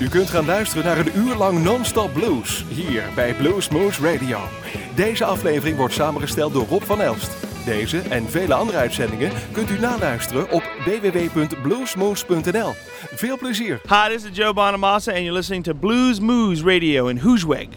U kunt gaan luisteren naar een uur lang non-stop blues hier bij Blues Moose Radio. Deze aflevering wordt samengesteld door Rob van Elst. Deze en vele andere uitzendingen kunt u naluisteren op www.bluesmoose.nl. Veel plezier! Hi, this is Joe Bonamassa, and you're listening to Blues Moose Radio in Hoosweg.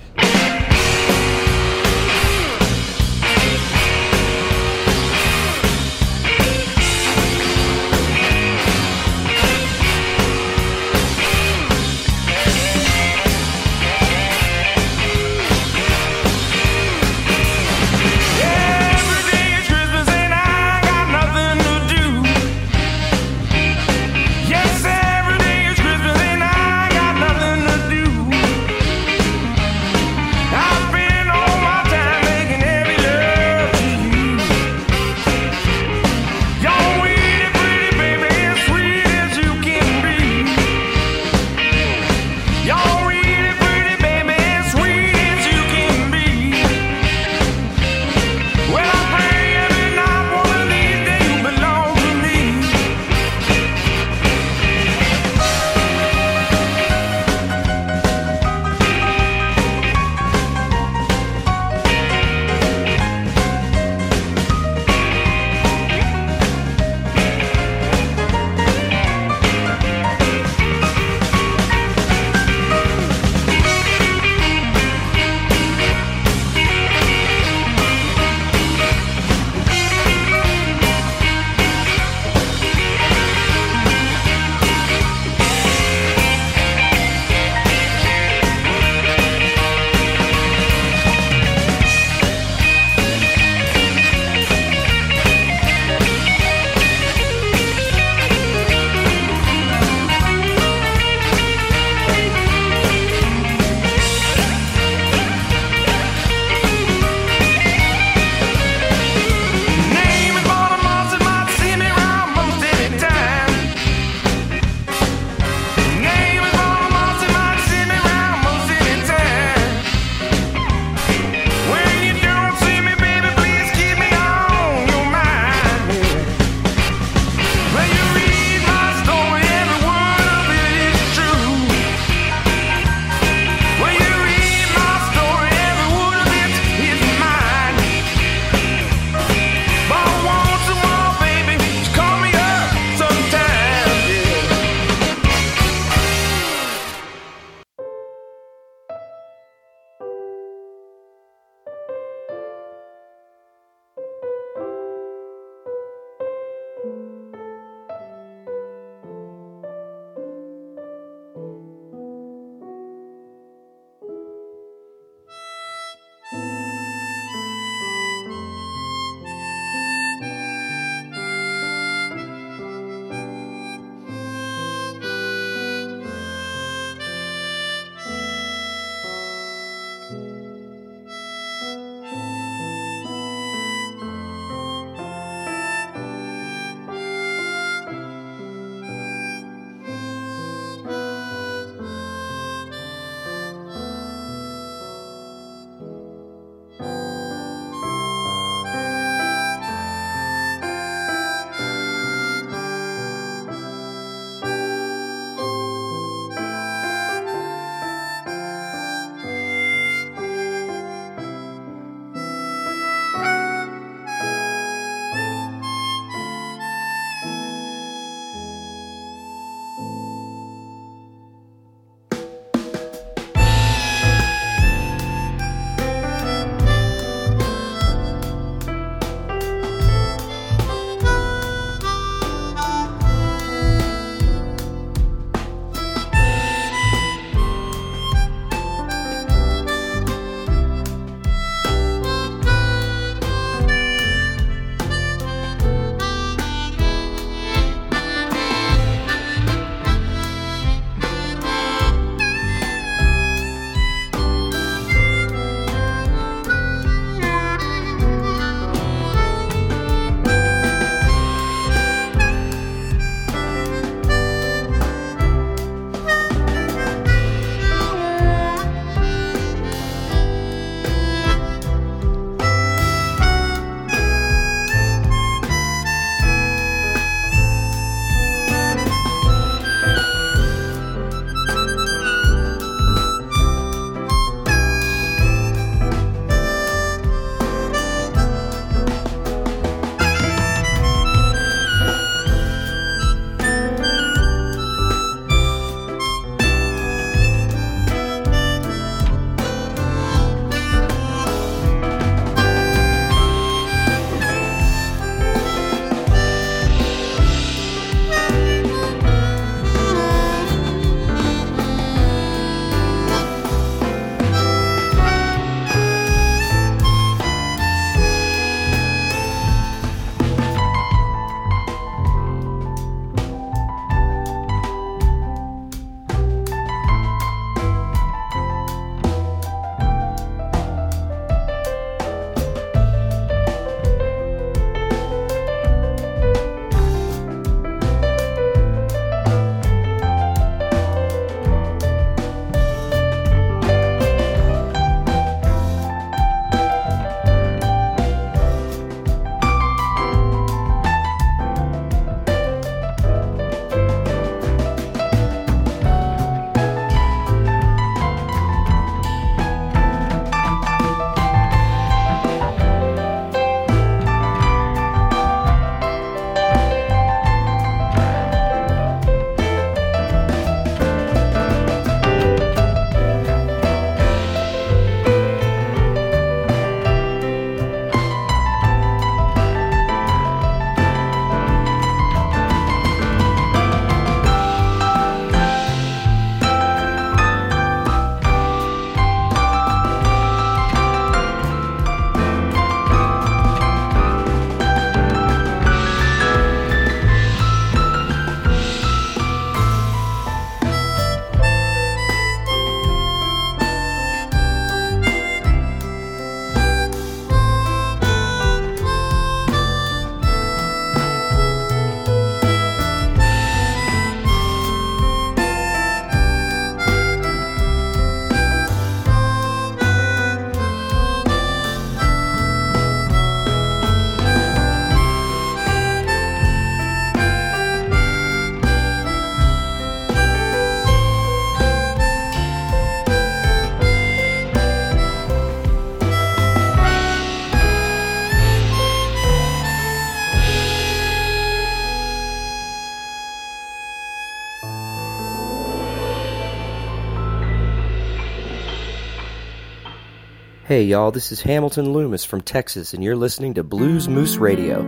Hey, y'all, this is Hamilton Loomis from Texas, and you're listening to Blues Moose Radio.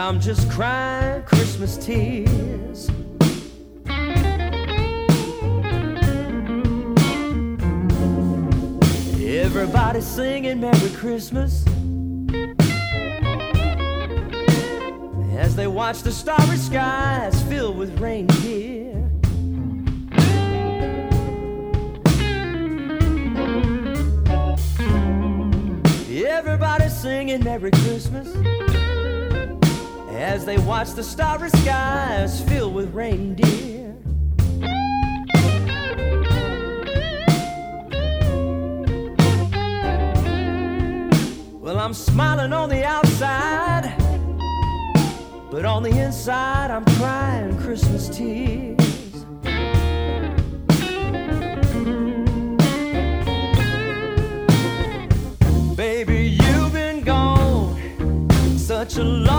I'm just crying Christmas tears. Everybody's singing Merry Christmas as they watch the starry skies fill with reindeer. Everybody's singing Merry Christmas as they watch the starry skies fill with reindeer. Well, I'm smiling on the outside, but on the inside, I'm crying Christmas tears. Baby, you've been gone such a long,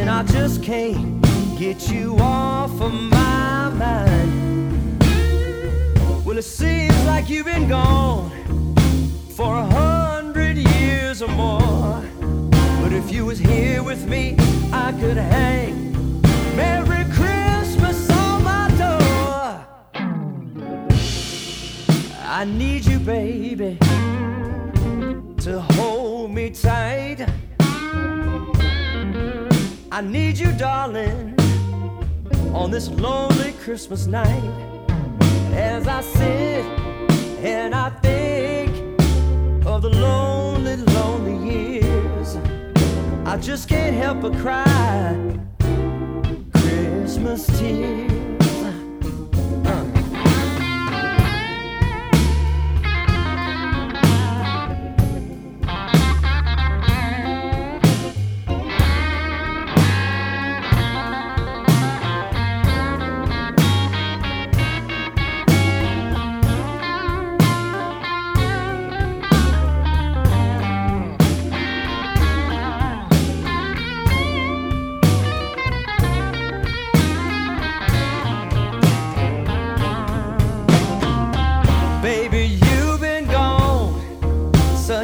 and I just can't get you off of my mind. Well, it seems like you've been gone for a hundred years or more. But if you was here with me, I could hang Merry Christmas on my door. I need you, baby, to hold me tight. I need you, darling, on this lonely Christmas night. As I sit and I think of the lonely, lonely years, I just can't help but cry Christmas tears.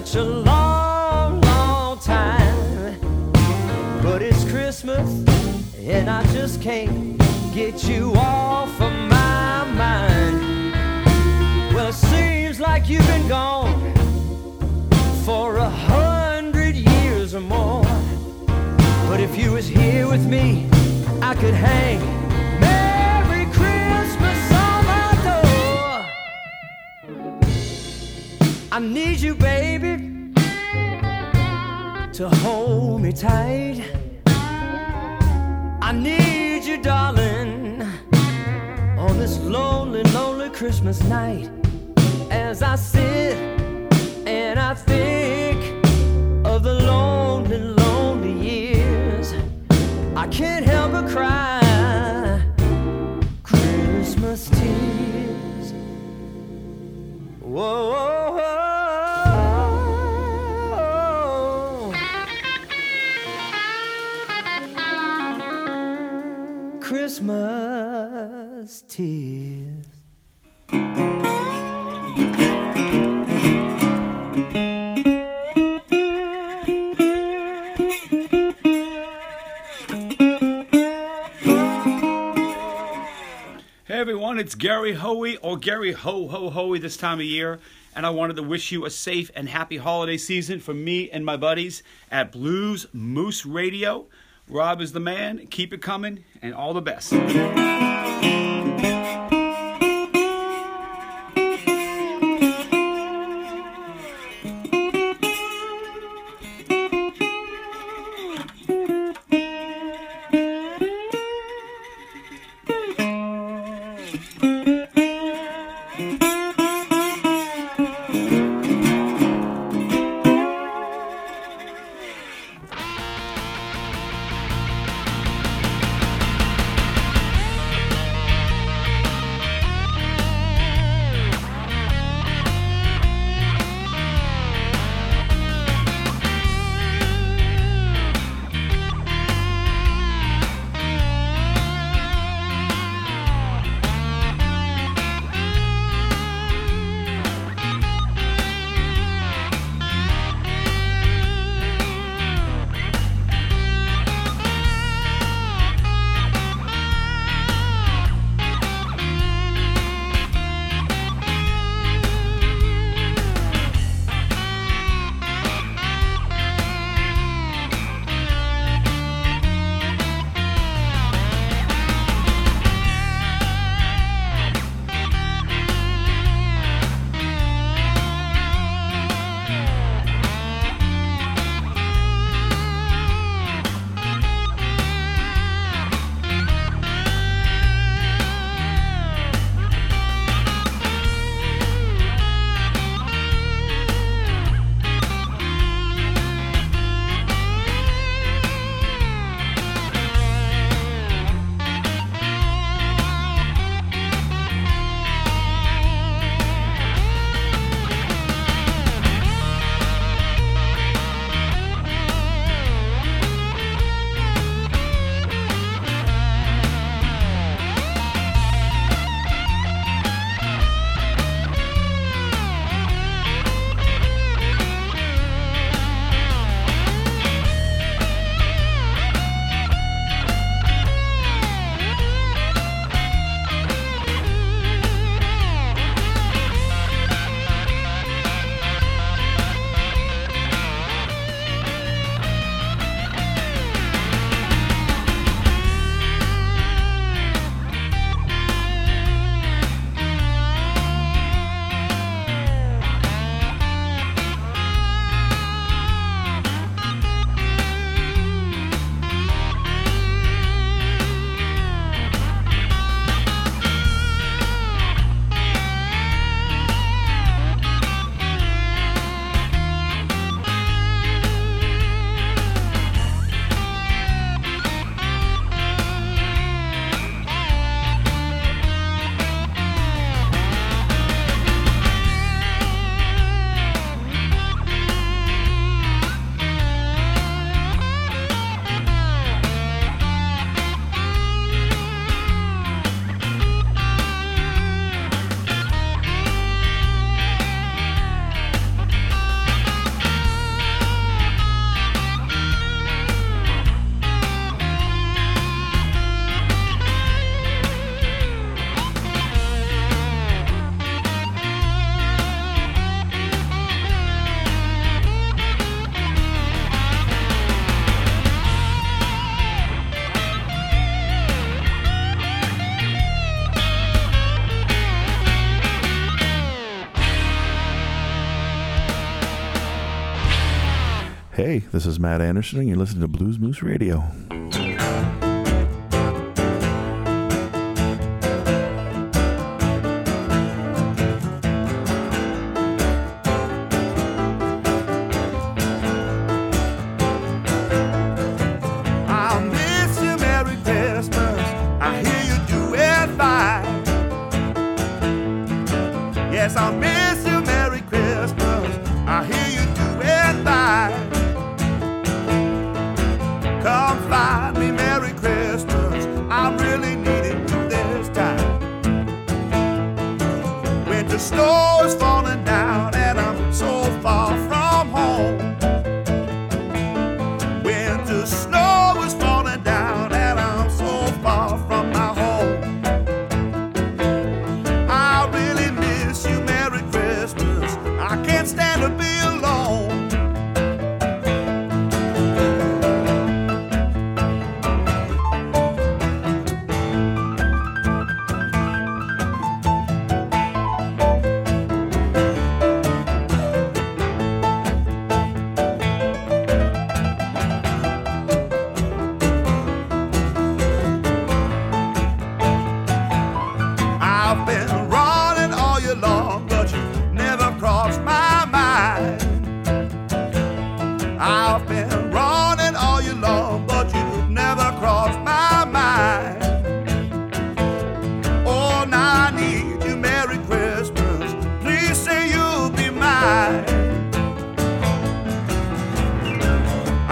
Such a long, long time. But it's Christmas, and I just can't get you off of my mind. Well, it seems like you've been gone for a hundred years or more. But if you was here with me, I could hang I need you, baby, to hold me tight. I need you, darling, on this lonely, lonely Christmas night. As I sit and I think of the lonely, lonely years, I can't help but cry Christmas tears. Whoa, whoa, Christmas tears. Hey everyone, it's Gary Hoey or Gary Ho Ho Hoey this time of year, and I wanted to wish you a safe and happy holiday season from me and my buddies at Blues Moose Radio. Rob is the man, keep it coming, and all the best. Hey, this is Matt Andersen, and you're listening to Blues Moose Radio.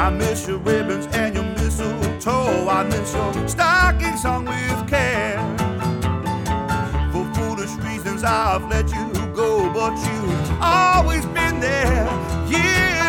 I miss your ribbons and your mistletoe. I miss your stockings hung with care. For foolish reasons, I've let you go, but you've always been there. Yeah.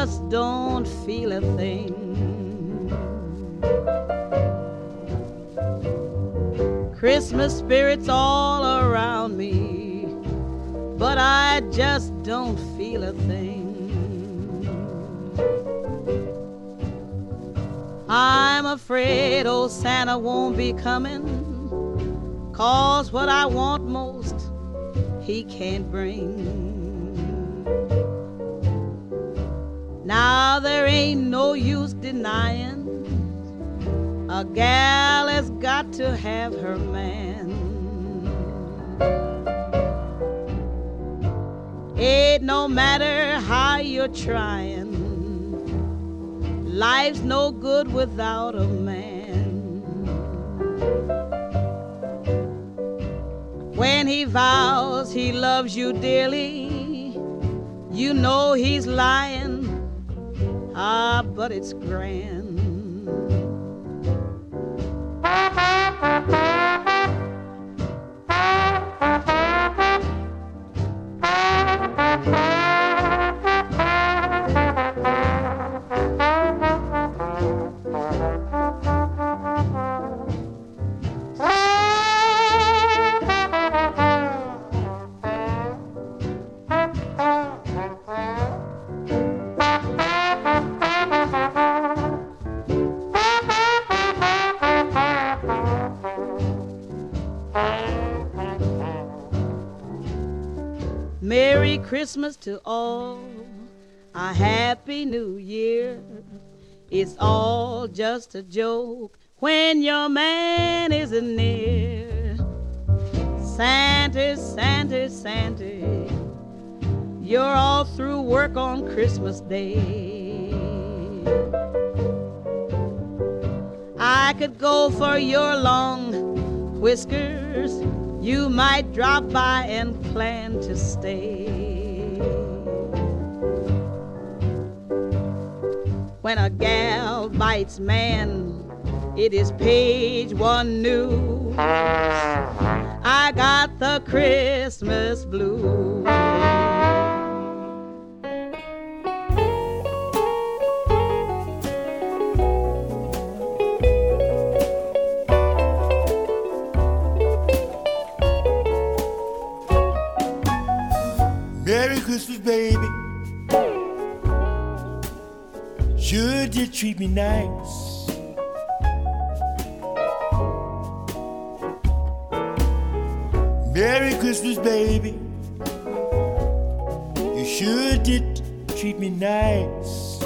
Just don't feel a thing. Christmas spirits all around me, but I just don't feel a thing. I'm afraid old Santa won't be coming, cause what I want most he can't bring. Denying a gal has got to have her man. It no matter how you're trying, life's no good without a man. When he vows he loves you dearly, you know he's lying. Ah, but it's grand. Christmas to all, a Happy New Year. It's all just a joke when your man isn't near. Santa, Santa, Santa, you're all through work on Christmas Day. I could go for your long whiskers, you might drop by and plan to stay. When a gal bites man, it is page one news. I got the Christmas blues. Merry Christmas, baby. Sure did treat me nice. Merry Christmas, baby. You sure did treat me nice.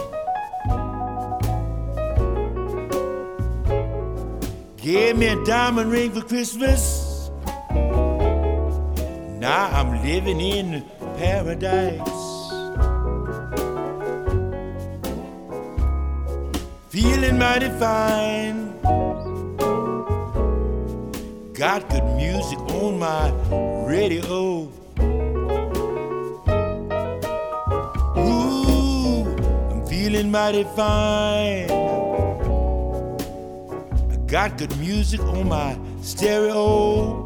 Gave me a diamond ring for Christmas. Now I'm living in paradise. Feeling mighty fine. Got good music on my radio. Ooh, I'm feeling mighty fine. I got good music on my stereo.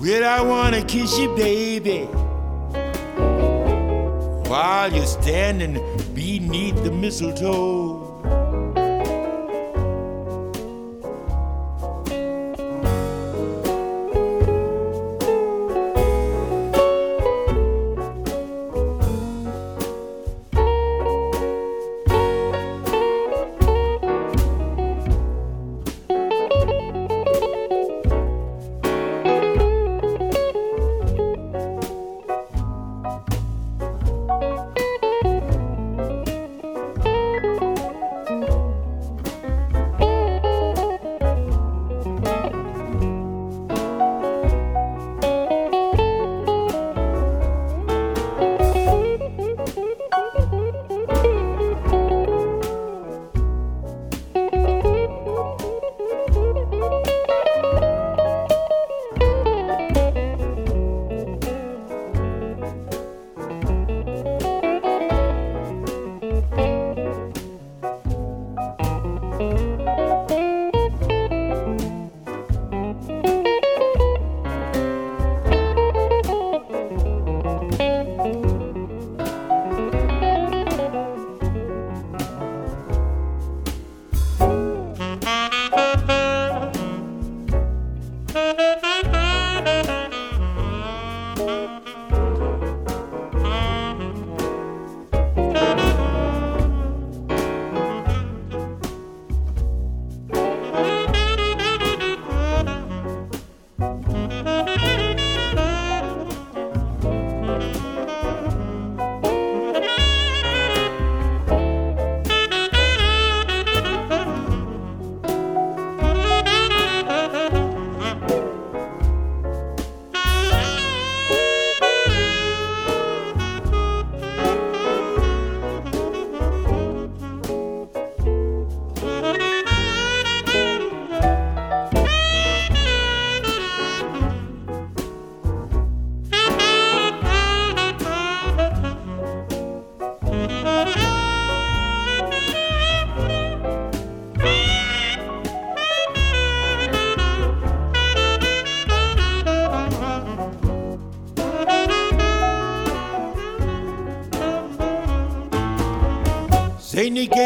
Well, I wanna kiss you, baby, while you're standing beneath the mistletoe.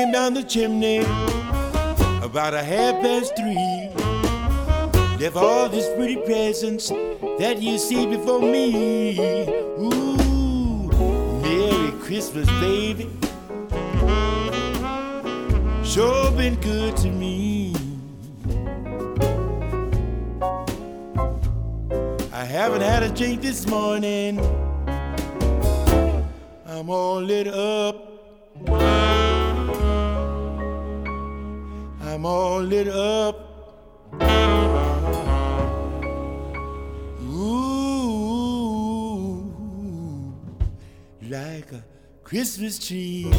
Came down the chimney about a half past three. Left all these pretty presents that you see before me. Ooh, Merry Christmas, baby. Sure been good to me. I haven't had a drink this morning. I'm all lit up. I'm all lit up. Ooh, like a Christmas tree.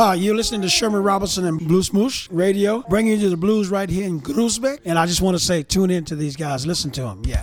Hi, you're listening to Sherman Robertson and Blues Radio, bringing you the blues right here in Groesbeek. And I just want to say, tune in to these guys, listen to them. Yeah.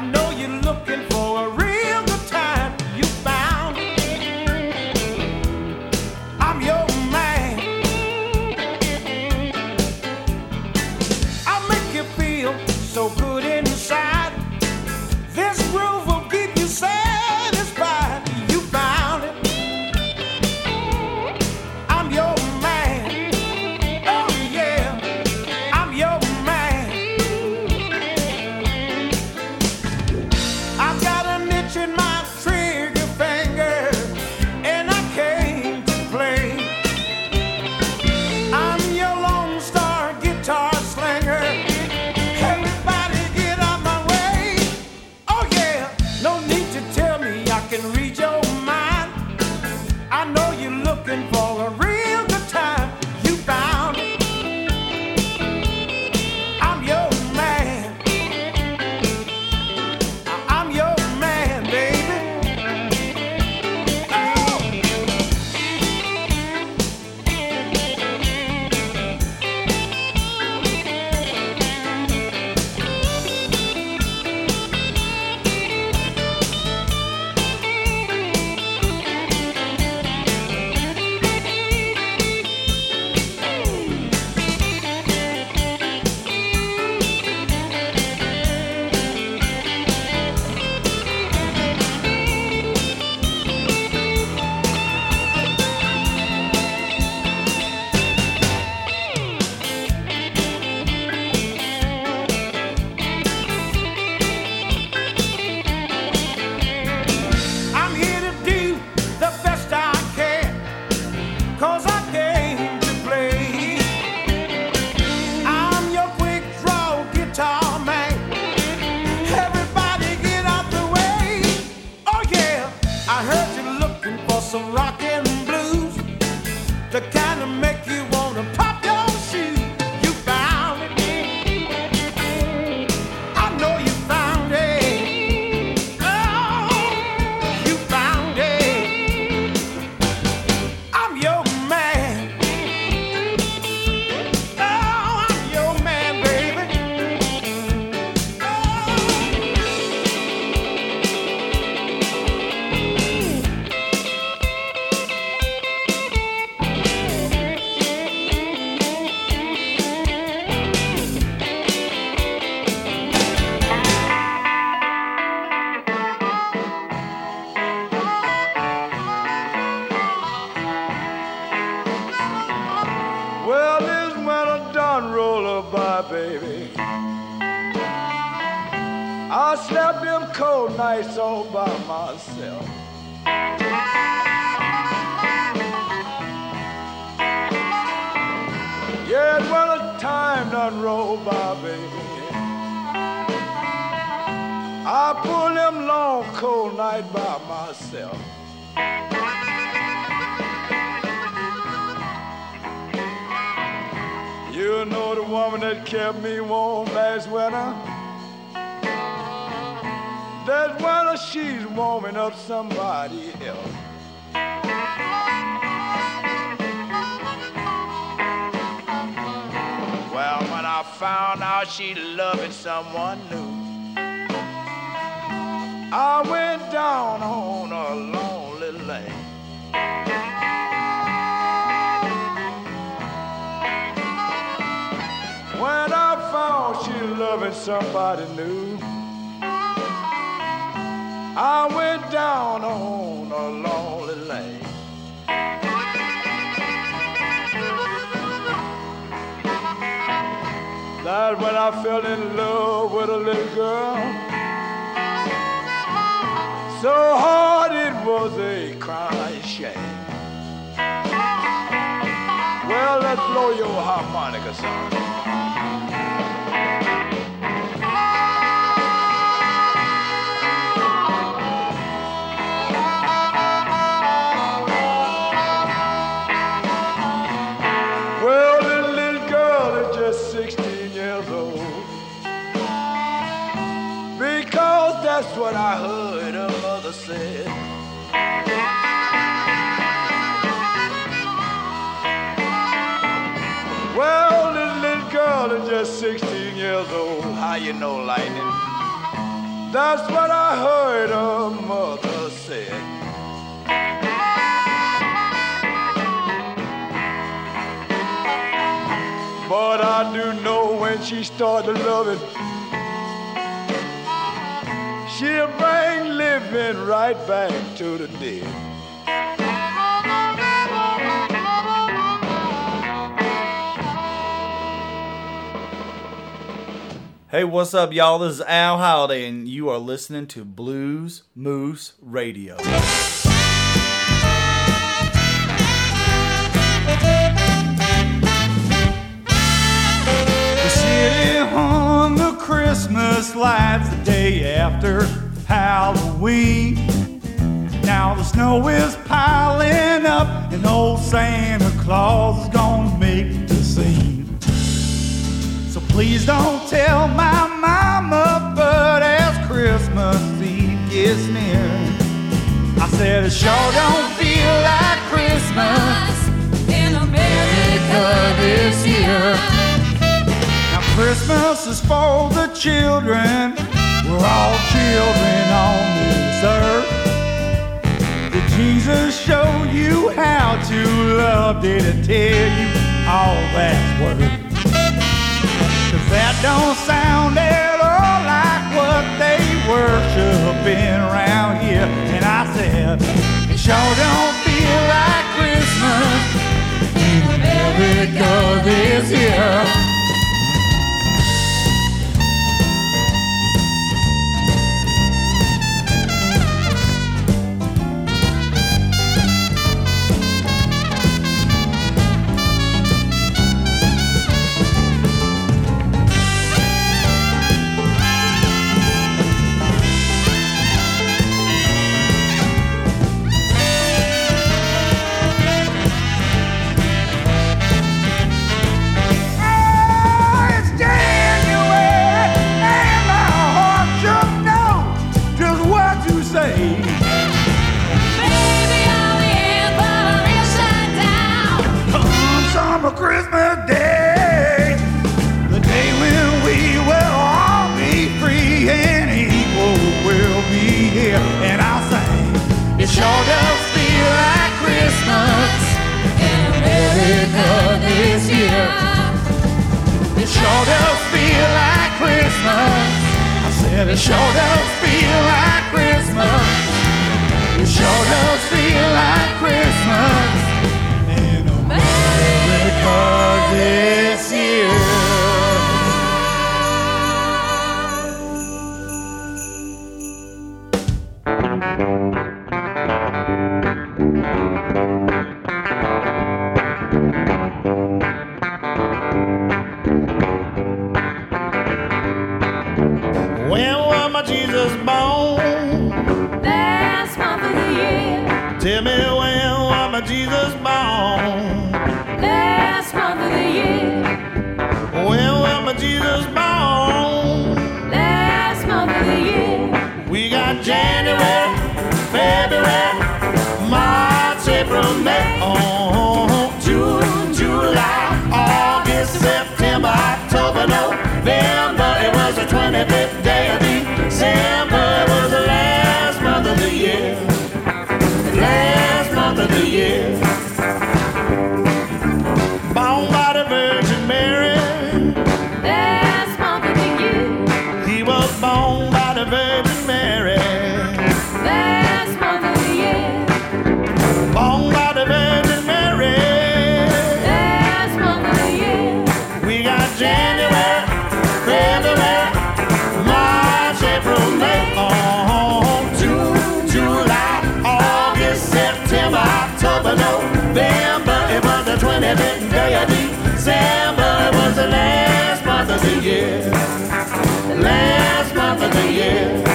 I know. You know the woman that kept me warm last winter. That winter she's warming up somebody else. Well, when I found out she loving someone new, I went down on a lonely lane. found she loving somebody new. I went down on a lonely lane. That's when I fell in love with a little girl. So hard it was a crying shame. Well, let's blow your harmonica, son. you know, Lightning. That's what I heard her mother say. But I do know when she started loving, she'll bring living right back to the dead. Hey, what's up, y'all? This is Al Holliday, and you are listening to Blues Moose Radio. The city hung the Christmas lights the day after Halloween. Now the snow is piling up, and old Santa Claus is gonna make please don't tell my mama, but as Christmas Eve gets near, I said it sure don't feel like Christmas in America this year. Now Christmas is for the children. We're all children on this earth. Did Jesus show you how to love? Did he tell you all that's worth? That don't sound at all like what they worshiping around here. And I said, it sure don't feel like Christmas America this year. 25th day of December. Was the last month of the year. Last month of the year.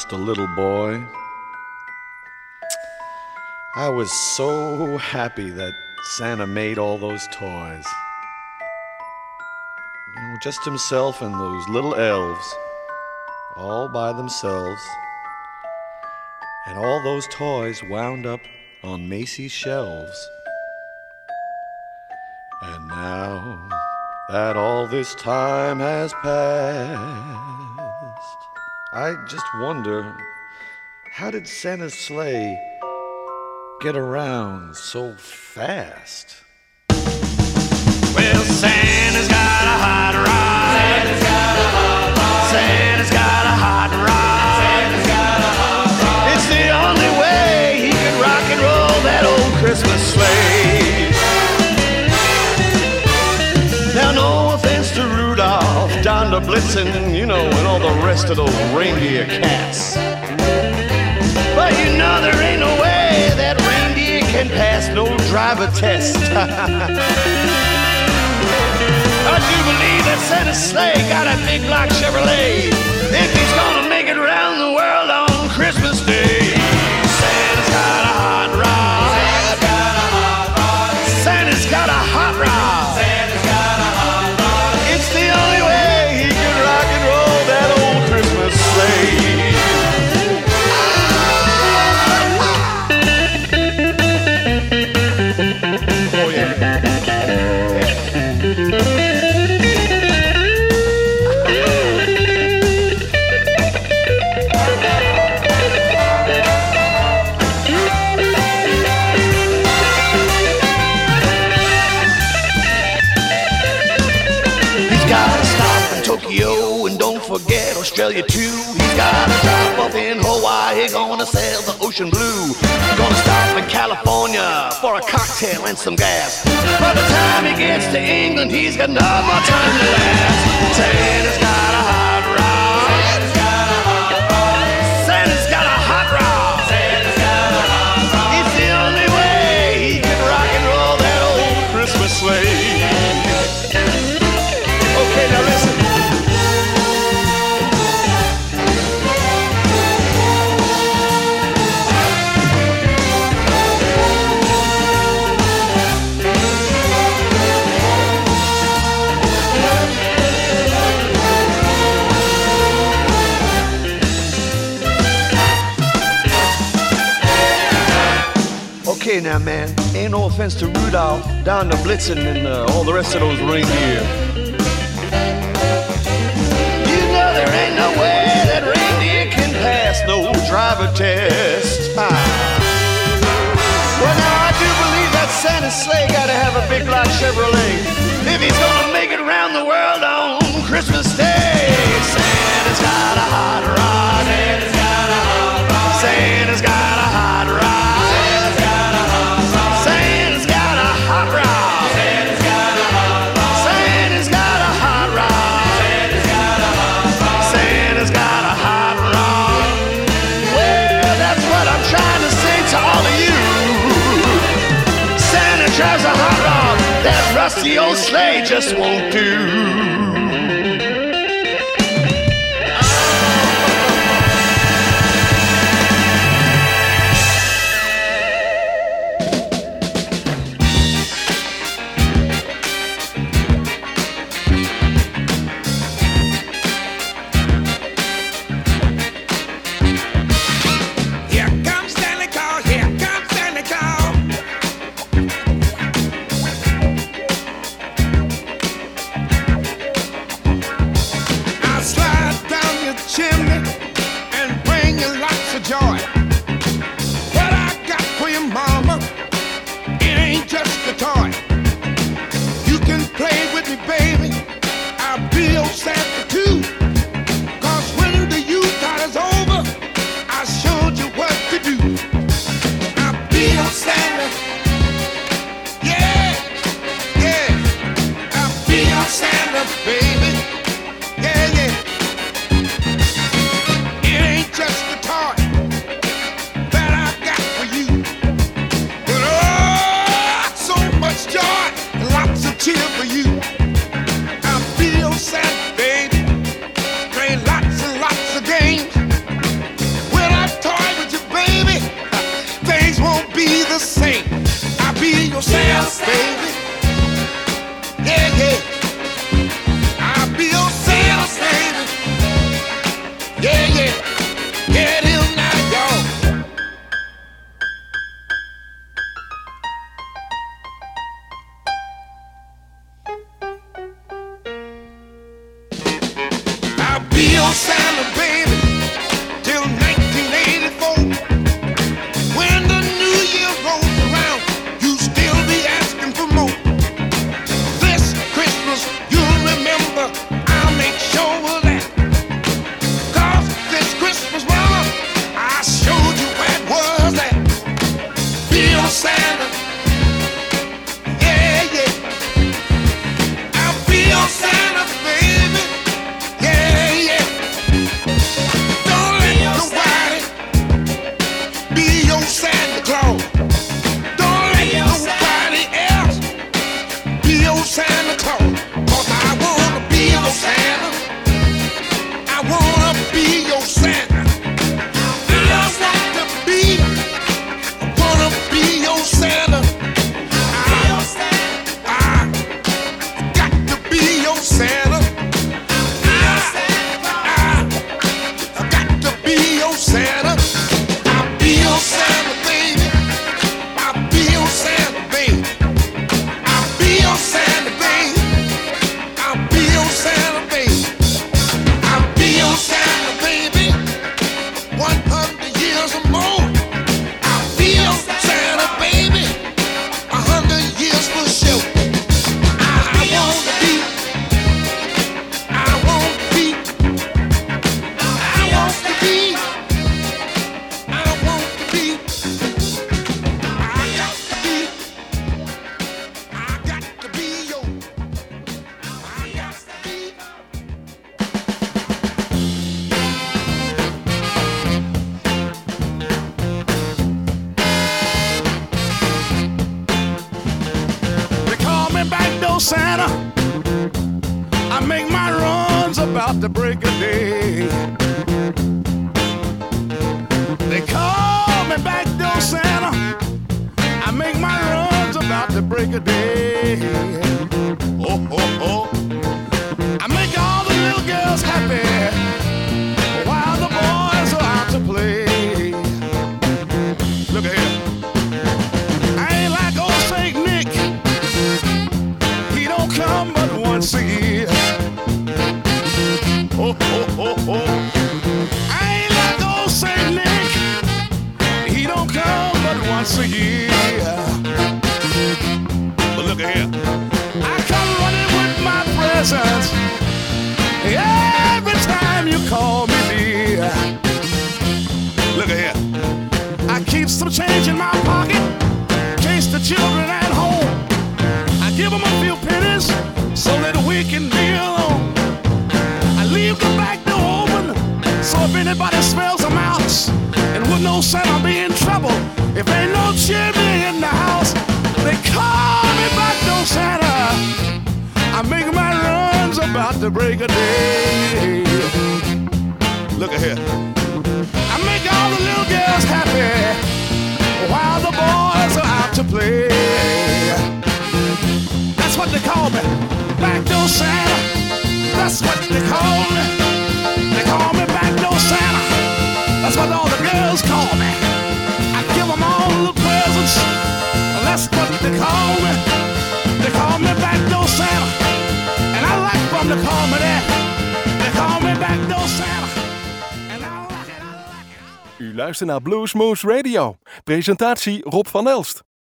Just a little boy, I was so happy that Santa made all those toys. You know, just himself and those little elves, all by themselves. And all those toys wound up on Macy's shelves. And now that all this time has passed, I just wonder how did Santa's sleigh get around so fast? Well, Santa's got a hot rod. The Blitzen, you know, and all the rest of those reindeer cats. But you know there ain't no way that reindeer can pass no driver test. I do believe that Santa's sleigh got a big black Chevrolet. If he's gonna make it around the world on Christmas Day, He's got to drop up in Hawaii, gonna sail the ocean blue. Gonna stop in California for a cocktail and some gas. By the time he gets to England, he's got no more time to last. Santa's got a hot ain't no offense to Rudolph, down the Blitzen, and uh, all the rest of those reindeer. You know there ain't no way that reindeer can pass no driver test. Ah. Well, now I do believe that Santa's sleigh gotta have a big black Chevrolet if he's gonna make it around the world on Christmas Day. Santa's got a hot rod. Santa's got a hot rod. Santa's got a hot rod. Rusty old sleigh just won't do. Baby. be Na naar Bluesmoose Radio. Presentatie Rob van Elst.